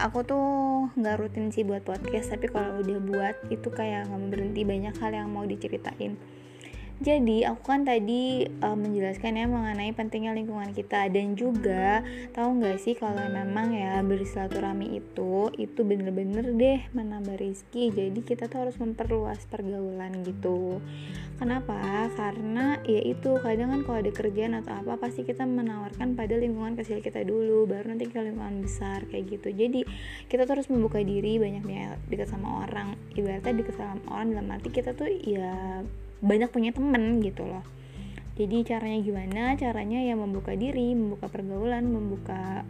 aku tuh nggak rutin sih buat podcast tapi kalau udah buat itu kayak nggak berhenti banyak hal yang mau diceritain jadi aku kan tadi uh, menjelaskan ya mengenai pentingnya lingkungan kita dan juga tahu nggak sih kalau memang ya bersilaturahmi itu itu bener-bener deh menambah rizki. Jadi kita tuh harus memperluas pergaulan gitu. Kenapa? Karena ya itu kadang kan kalau ada kerjaan atau apa pasti kita menawarkan pada lingkungan kecil kita dulu, baru nanti ke lingkungan besar kayak gitu. Jadi kita tuh harus membuka diri banyak dekat sama orang. Ibaratnya dekat sama orang dalam arti kita tuh ya banyak punya temen gitu loh. Jadi caranya gimana? Caranya ya membuka diri membuka pergaulan membuka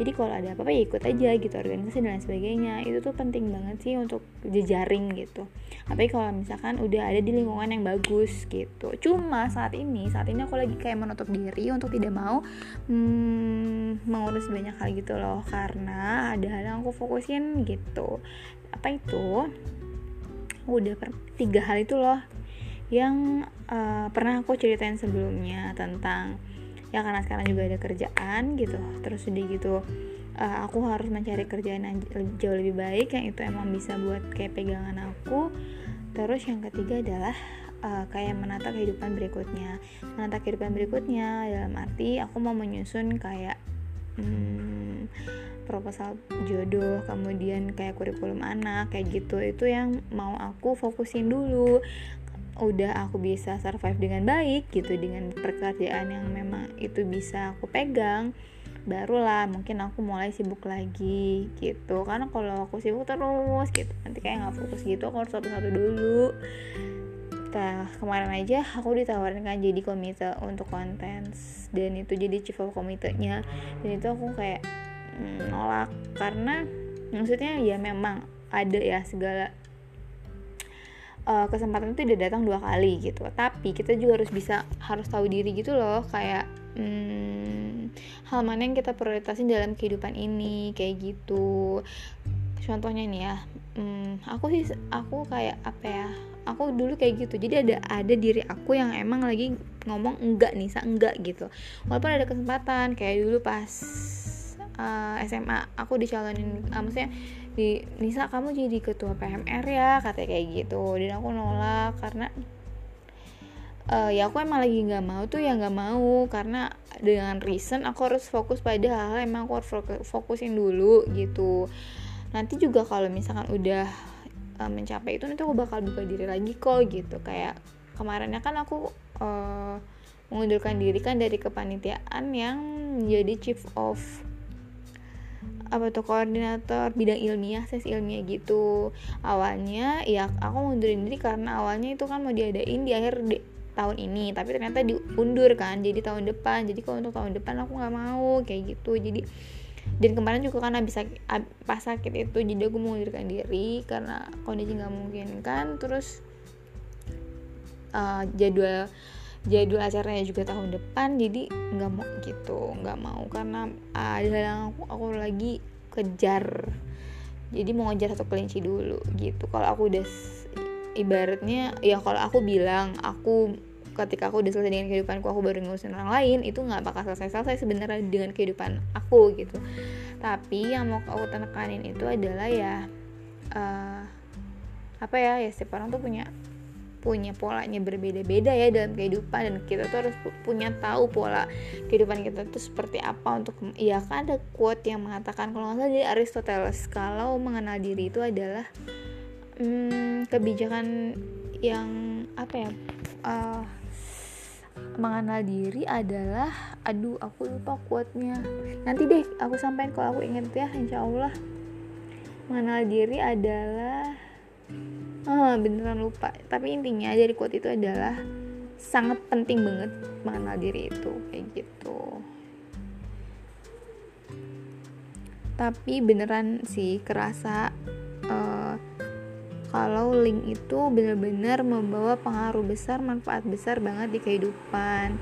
jadi kalau ada apa-apa ya ikut aja gitu organisasi dan lain sebagainya. Itu tuh penting banget sih untuk jejaring gitu. Tapi kalau misalkan udah ada di lingkungan yang bagus gitu. Cuma saat ini saat ini aku lagi kayak menutup diri untuk tidak mau hmm, mengurus banyak hal gitu loh. Karena ada hal yang aku fokusin gitu. Apa itu? Udah per tiga hal itu loh yang uh, pernah aku ceritain sebelumnya tentang ya karena sekarang juga ada kerjaan gitu terus udah gitu uh, aku harus mencari kerjaan yang jauh lebih baik yang itu emang bisa buat kayak pegangan aku. Terus yang ketiga adalah uh, kayak menata kehidupan berikutnya. Menata kehidupan berikutnya dalam arti aku mau menyusun kayak hmm, proposal jodoh kemudian kayak kurikulum anak kayak gitu. Itu yang mau aku fokusin dulu udah aku bisa survive dengan baik gitu dengan pekerjaan yang memang itu bisa aku pegang barulah mungkin aku mulai sibuk lagi gitu. Karena kalau aku sibuk terus gitu nanti kayak nggak fokus gitu aku harus satu-satu dulu. Nah kemarin aja aku ditawarin kan jadi komite untuk konten dan itu jadi chief of komitenya. Dan itu aku kayak mm, nolak. Karena maksudnya ya memang ada ya segala uh, kesempatan itu udah datang dua kali gitu. Tapi kita juga harus bisa harus tahu diri gitu loh kayak hmm, hal mana yang kita prioritasin dalam kehidupan ini kayak gitu. Contohnya nih ya hmm, aku sih aku kayak apa ya aku dulu kayak gitu. Jadi ada ada diri aku yang emang lagi ngomong enggak nih enggak gitu. Walaupun ada kesempatan kayak dulu pas uh, eh, SMA aku dicalonin uh, maksudnya di Nisa kamu jadi ketua PMR ya? Katanya kayak gitu. Dan aku nolak karena uh, ya aku emang lagi nggak mau tuh ya nggak mau. Karena dengan reason aku harus fokus pada hal, -hal emang aku harus fokusin dulu gitu. Nanti juga kalau misalkan udah uh, mencapai itu nanti aku bakal buka diri lagi kok gitu. Kayak kemarinnya kan aku uh, mengundurkan diri kan dari kepanitiaan yang jadi chief of apa tuh koordinator bidang ilmiah ses ilmiah gitu. Awalnya ya aku mundurin diri karena awalnya itu kan mau diadain di akhir de tahun ini tapi ternyata diundur kan jadi tahun depan. Jadi kalau untuk tahun depan aku nggak mau kayak gitu. Jadi dan kemarin juga kan habis sakit, pas sakit itu jadi aku mengundurkan diri karena kondisi nggak mungkin kan terus uh, jadwal jadwal acaranya juga tahun depan jadi nggak mau gitu nggak mau karena ada yang aku aku lagi kejar. Jadi mau ngejar satu kelinci dulu gitu. Kalau aku udah ibaratnya ya kalau aku bilang aku ketika aku udah selesai dengan kehidupanku aku baru ngurusin orang lain itu nggak bakal selesai selesai sebenarnya dengan kehidupan aku gitu. Tapi yang mau aku tenekanin itu adalah ya uh, apa ya ya setiap orang tuh punya punya polanya berbeda-beda ya dalam kehidupan dan kita tuh harus punya tahu pola kehidupan kita tuh seperti apa untuk ya kan? Ada quote yang mengatakan kalau nggak salah dari Aristoteles kalau mengenal diri itu adalah hmm, kebijakan yang apa ya uh, mengenal diri adalah aduh aku lupa quote-nya. Nanti deh aku sampaikan kalau aku inget ya insya Allah. Mengenal diri adalah oh, beneran lupa. Tapi intinya dari quote itu adalah sangat penting banget mengenal diri itu kayak gitu. Tapi beneran sih kerasa uh, kalau link itu bener-bener membawa pengaruh besar manfaat besar banget di kehidupan